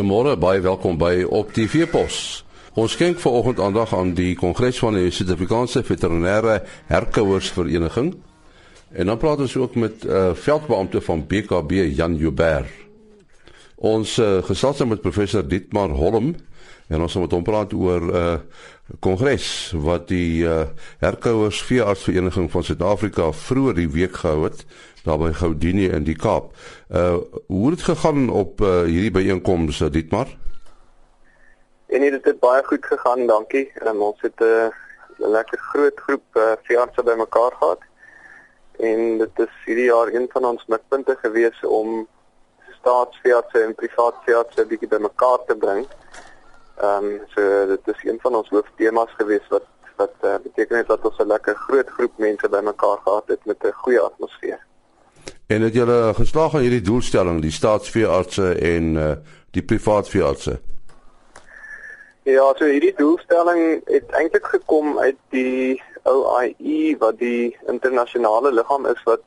Goeiemôre, baie welkom by Op TV Pos. Ons skenk vanoggend aandag aan die Kongres van die Suid-Afrikaanse Veterinêre Herkouersvereniging. En dan praat ons ook met 'n uh, eh, veldbeampte van BKB Jan Joubert. Ons uh, gesels nou met professor Dietmar Holm en ons gaan met hom praat oor 'n uh, kongres wat die uh, Herkouersveeartsvereniging van Suid-Afrika vroeër die week gehou het daar by Gaudini in die Kaap. Uh hoe het dit gegaan op uh, hierdie byeenkoms Dietmar? En dit het baie goed gegaan, dankie. Um, ons het 'n uh, lekker groot groep uh, veeartse bymekaar gehad. En dit is hierdie jaar een van ons mikpunte gewees om staatsveeartse en privaat veeartse bietjie bymekaar te bring. Ehm um, so dit is een van ons hooftemas gewees wat wat uh, beteken het dat ons 'n lekker groot groep mense bymekaar gehad het met 'n goeie atmosfeer. En het julle geslaag aan hierdie doelstelling, die staatsveeartse en uh, die privaatveeartse? Ja, so hierdie doelstelling het eintlik gekom uit die OIE wat die internasionale liggaam is wat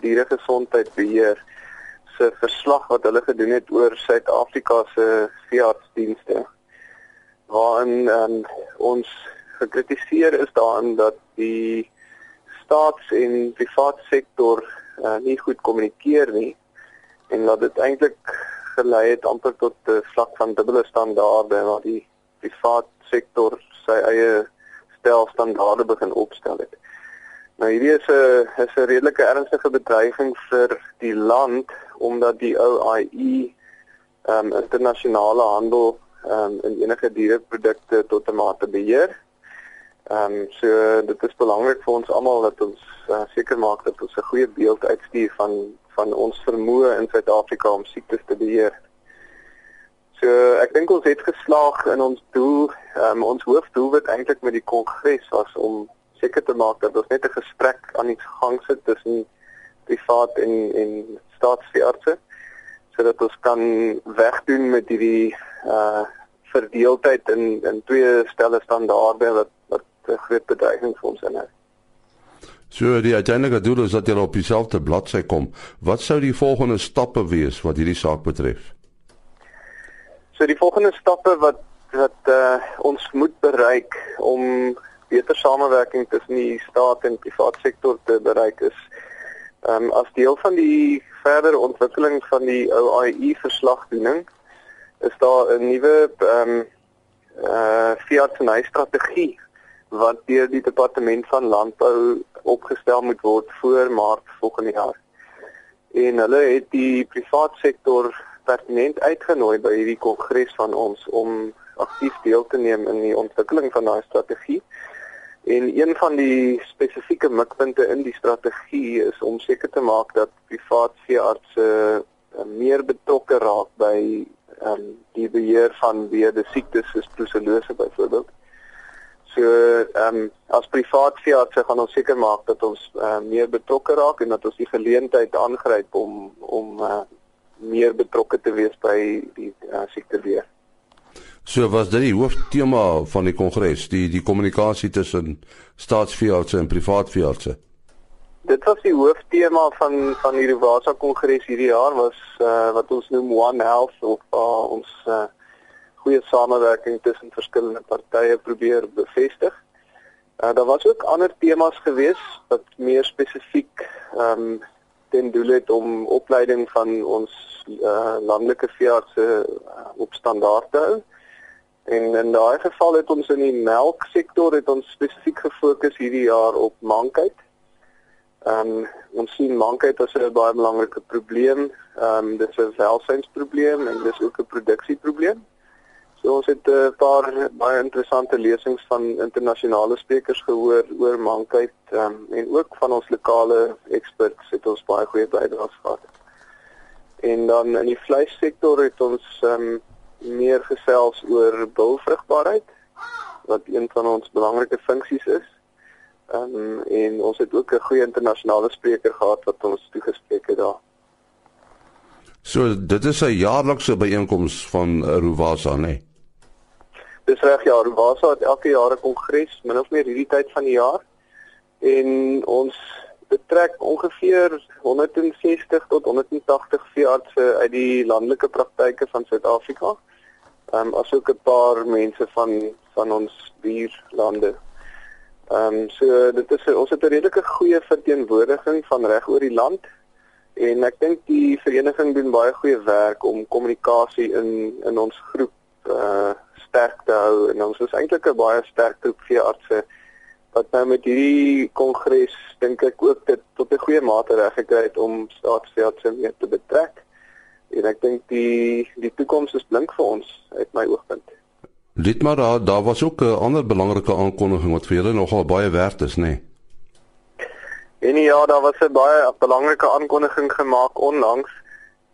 dieregesondheid beheer se verslag wat hulle gedoen het oor Suid-Afrika se veeartsdienste. Waarin um, ons gekritiseer is daarin dat die staats- en private sektor uh, nie goed kommunikeer nie en dat dit eintlik gelei het amper tot 'n vlak van dubbele standaarde waar die privaat sektor sy eie stel standaarde begin opstel het. Nou hierdie is 'n is 'n redelike ernstige bedreiging vir die land omdat die OIE ehm um, internasionale handel ehm um, in enige diereprodukte tot 'n mate beheer. Ehm um, so dit is belangrik vir ons almal dat ons uh, seker maak dat ons 'n goeie beeld uitstuur van van ons vermoë in Suid-Afrika om siektes te beheer. So ek dink ons het geslaag in ons doel. Um, ons hoofdoelwit eintlik met die kongres was om seker te maak dat ons net 'n gesprek aan die gang sit tussen privaat en en staatsveeartse sodat ons kan wegdoen met hierdie uh verdeeldheid in in twee stelle standaarde wat wat 'n groot bedreiging vir ons inhou. So die uiteindelike doel is dat jy op dieselfde bladsy kom. Wat sou die volgende stappe wees wat hierdie saak betref? So die volgende stappe wat wat uh, ons moet bereik om beter samewerking tussen die staat en private sektor te bereik is um, as deel van die verdere ontwikkeling van die OIE verslagdoening is daar 'n nuwe ehm um, uh eh, veeartseny strategie wat deur die departement van landbou opgestel moet word voor Maart volgende jaar. En hulle het die privaat sektor pertinent uitgenooi by hierdie kongres van ons om aktief deel te neem in die ontwikkeling van daai strategie. En een van die spesifieke mikpunte in die strategie is om seker te maak dat privaat veeartse uh, meer betrokke raak by um, die beheer van weerde siektes soos brucellose byvoorbeeld. So ehm um, as privaat veeartse gaan ons seker maak dat ons uh, meer betrokke raak en dat ons die geleentheid aangryp om om uh, meer betrokke te wees by die uh, siektebeheer. So was dit die hooftema van die kongres, die die kommunikasie tussen staatsveeartse en privaat veeartse. Dit was die hooftema van van die Rivasa kongres hierdie jaar was uh, wat ons noem One Health of uh, ons uh, goeie samewerking tussen verskillende partye probeer bevestig. Uh, daar was ook ander temas gewees wat meer spesifiek ehm um, ten doel het om opleiding van ons uh, landelike veeartse uh, op standaard te hou. En in daai geval het ons in die melksektor het ons spesifiek gefokus hierdie jaar op mankheid. Ehm um, ons sien mankheid as 'n baie belangrike probleem. Ehm um, dit is 'n welsynsprobleem en dis ook 'n produksieprobleem. So ons het 'n uh, paar baie interessante lesings van internasionale sprekers gehoor oor mankheid um, en ook van ons lokale experts het ons baie goeie bydraes gehad. En dan in die vleissektor het ons um, meer gesels oor bulvrugbaarheid wat een van ons belangrike funksies is. Um, en ons het ook 'n goeie internasionale spreker gehad wat ons toegespreek het daar. So dit is 'n jaarlikse byeenkoms van Rovasa, né? Nee? Dis reg ja, Rwasa het elke jaar 'n kongres, min of meer hierdie tyd van die jaar. En ons betrek ongeveer 160 tot 180 veeartse uit die landelike praktyke van Suid-Afrika. Ehm um, asook 'n paar mense van van ons buurlande. Ehm um, so dit is ons het 'n redelike goeie verteenwoordiging van reg oor die land en ek dink die vereniging doen baie goeie werk om kommunikasie in in ons groep uh sterk te hou en ons is eintlik 'n baie sterk groep veeartse wat nou met hierdie kongres dink ek ook dit tot 'n goeie mate reg gekry het om staatsveeartse mee te betrek. En ek dink die die toekoms is blink vir ons uit my oogpunt. Dit maar daar daar was ook 'n ander belangrike aankondiging wat vir julle nogal baie werd is, nê? Nee? En ja, daar was 'n baie belangrike aankondiging gemaak onlangs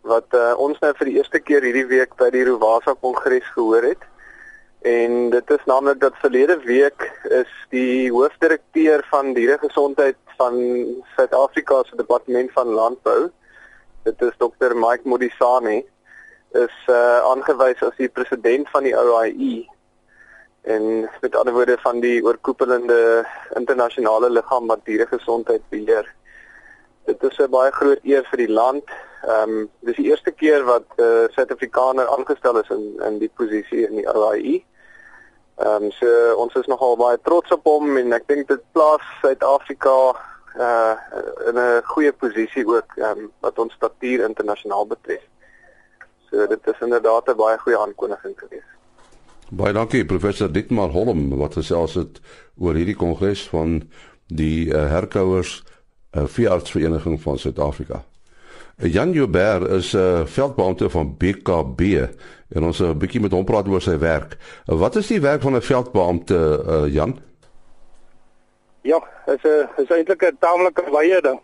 wat uh, ons nou vir die eerste keer hierdie week by die Rovasa Kongres gehoor het. En dit is naamlik dat verlede week is die hoofdirekteur van dieregesondheid van Suid-Afrika se departement van landbou, dit is Dr Mike Modisani, is uh, aangewys as die president van die OIE en met ander woorde van die oorkoepelende internasionale liggaam wat dieregesondheid beheer. Dit is 'n baie groot eer vir die land. Ehm um, dis die eerste keer wat 'n uh, Suid-Afrikaner aangestel is in in die posisie in die OIE. Ehm um, so ons is nogal baie trots op hom en ek dink dit plaas Suid-Afrika uh in 'n goeie posisie ook ehm um, wat ons statuur internasionaal betref. So dit is inderdaad 'n baie goeie aankondiging geweest. Baie dankie professor Dietmar Holm wat gesels het oor hierdie kongres van die uh, herkouers uh, veeartsvereniging van Suid-Afrika. Jan Joubert is 'n uh, veldbeampte van BKB en ons 'n uh, bietjie met hom praat oor sy werk. Uh, wat is die werk van 'n veldbeampte uh, Jan? Ja, dit is 'n is eintlik 'n taamlike wye ding.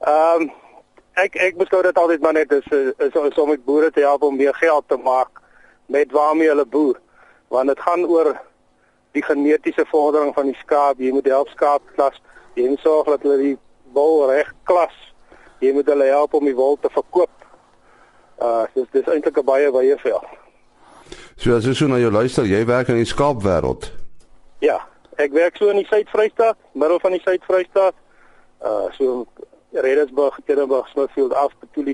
Ehm um, ek ek beskou dit altyd maar net is is, is om met boere te help om meer geld te maak met waarmee hulle boer want dit gaan oor die genetiese vordering van die skaap. Jy moet help skaap klas. Jy moet sorg dat hulle die wol reg klas. Jy moet hulle help om die wol te verkoop. Uh dis dis eintlik 'n baie baie veld. So as jy so na jou luister, jy werk in die skaapwêreld. Ja, ek werk so in die Suid-Vrystaat, middel van die Suid-Vrystaat. Uh so Redensburg, Kennenburg, Smithfield af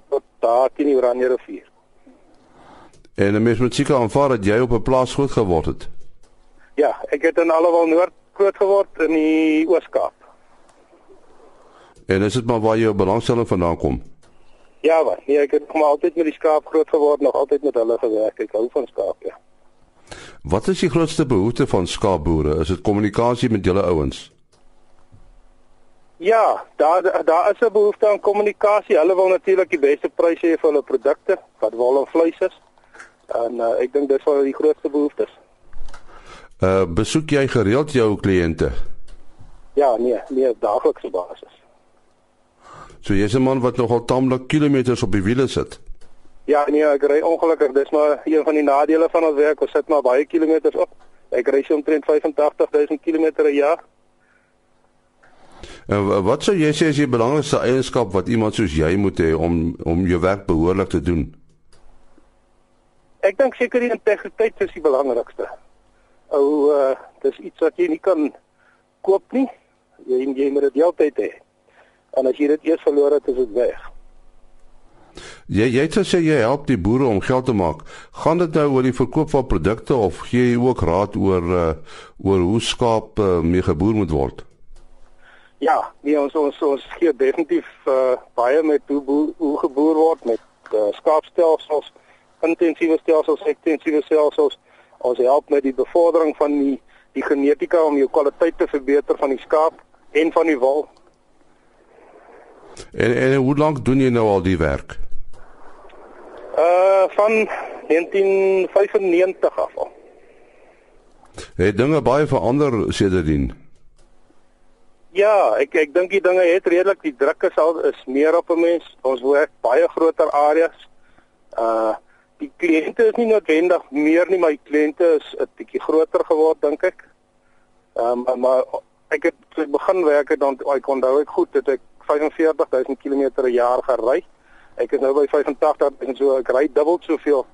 tot daar teen die Oranje rivier. En 'n mens moet seker aanvaar dat jy op 'n plaas groot geword het. Ja, ek het in Allewal Noord groot geword in die Oos-Kaap. En is dit maar waar jou belangstelling vandaan kom? Ja, wat? Nee, ek het nog altyd met die skaap groot geword, nog altyd met hulle gewerk. Ek hou van skaap, ja. Wat is die grootste behoefte van skaapboere? Is dit kommunikasie met julle ouens? Ja, daar daar is 'n behoefte aan kommunikasie. Hulle wil natuurlik die beste pryse hê vir hulle produkte, wat wol en vleis is. En uh, ek dink dit is wel die grootste behoeftes. Uh besoek jy gereeld jou kliënte? Ja, nee, nee, daaglikse basis. So jy's 'n man wat nogal taamlik kilometers op die wiele sit. Ja, nee, ek ry ongelukkig, dis maar een van die nadele van ons werk, ons sit maar baie kilometers op. Ek ry so omtrent 85000 km per jaar. En wat sou jy sê is die belangrikste eienskap wat iemand soos jy moet hê om om jou werk behoorlik te doen? Ek dink seker die integriteit is die belangrikste. Ou uh dis iets wat jy nie kan koop nie. Jy jy moet dit heeltyd hê. En as jy dit eers verloor het, is dit weg. Jy jy het gesê jy help die boere om geld te maak. Gaan dit nou oor die verkoop van produkte of gee jy ook raad oor uh oor hoe skaap uh, mee geboer moet word? Ja, nee, ons ons ons gee definitief uh baie met hoe hoe geboer word met uh, skaapstelsels intensiewe stelsels, ekstensiewe stelsels. Ons help met die bevordering van die die genetika om jou kwaliteit te verbeter van die skaap en van die wol. En en hoe lank doen jy nou al die werk? Uh van 1995 af al. Het dinge baie verander sedertdien? Ja, ek ek dink die dinge het redelik die druk is al is meer op 'n mens. Ons werk baie groter areas. Uh die kliënte is nie noodwendig meer nie, maar die kliënte is 'n bietjie groter geword dink ek. Ehm um, maar ek het ek begin werk het dan ek onthou ek goed dat ek 45000 km per jaar gery. Ek is nou by 85 en so ek ry dubbel soveel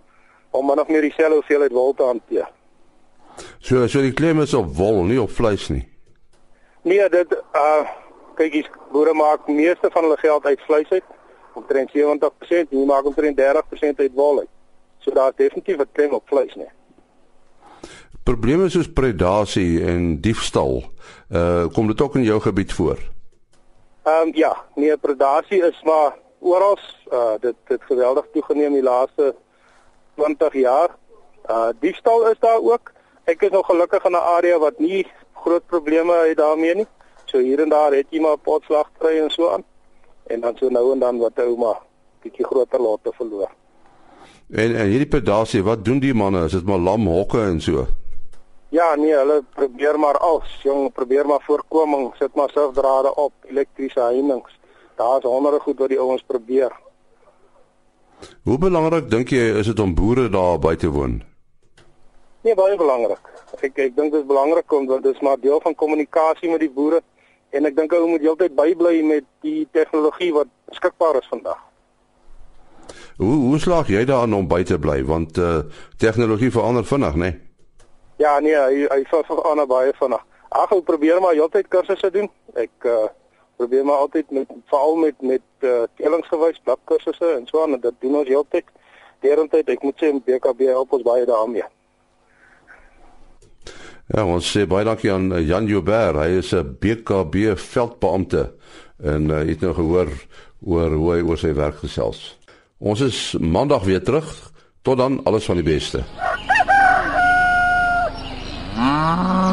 om min of meer dieselfde hoeveelheid wol te hanteer. So so die klem is op wol, nie op vleis nie. Nee, dit uh kyk jy boere maak meeste van hulle geld uit vleis uit. Omtrent 70% en jy maak omtrent 30% uit wol uit. So daar is definitief 'n klem op vleis, nee. Probleme soos predasie en diefstal, uh kom dit ook in jou gebied voor? Ehm um, ja, nee, predasie is maar oral uh dit het geweldig toegeneem die laaste 20 jaar. Uh diefstal is daar ook. Ek is nog gelukkig in 'n area wat nie groot probleme het daarmee nie. So hier en daar het jy maar potslagtry en so aan. En dan so nou en dan wat ou maar bietjie groter lote verloor. En en hierdie pedasie, wat doen die manne? Is dit maar lam hokke en so? Ja, nee, hulle probeer maar als, jong, probeer maar voorkoming, sit maar surfdrade op, elektriese heininge. Daar's honderde goed wat die ouens probeer. Hoe belangrik dink jy is dit om boere daar by te woon? Nee, baie belangrik. Ek ek dink dit is belangrik om want dit is maar deel van kommunikasie met die boere en ek dink hulle moet heeltyd bybly met die tegnologie wat beskikbaar is vandag. Hoe hoe slaag jy daaraan om by te bly want uh tegnologie verander vinnig, né? Nee? Ja, nee, hy hy verander baie vinnig. Ag, ek probeer maar heeltyd kursusse doen. Ek uh probeer maar altyd met veral met met uh tellingsgewys bladkursusse en so aan en dit doen ons heeltyd. Derentyd ek moet sê BKB help ons baie daarmee. Ja, ons sê baie dankie aan eh, Jan Joubert. Hy is 'n BKB veldbeampte en uh, het nou gehoor oor hoe hy oor sy werk gesels. Ons is maandag weer terug. Tot dan, alles van die beste. Ooh.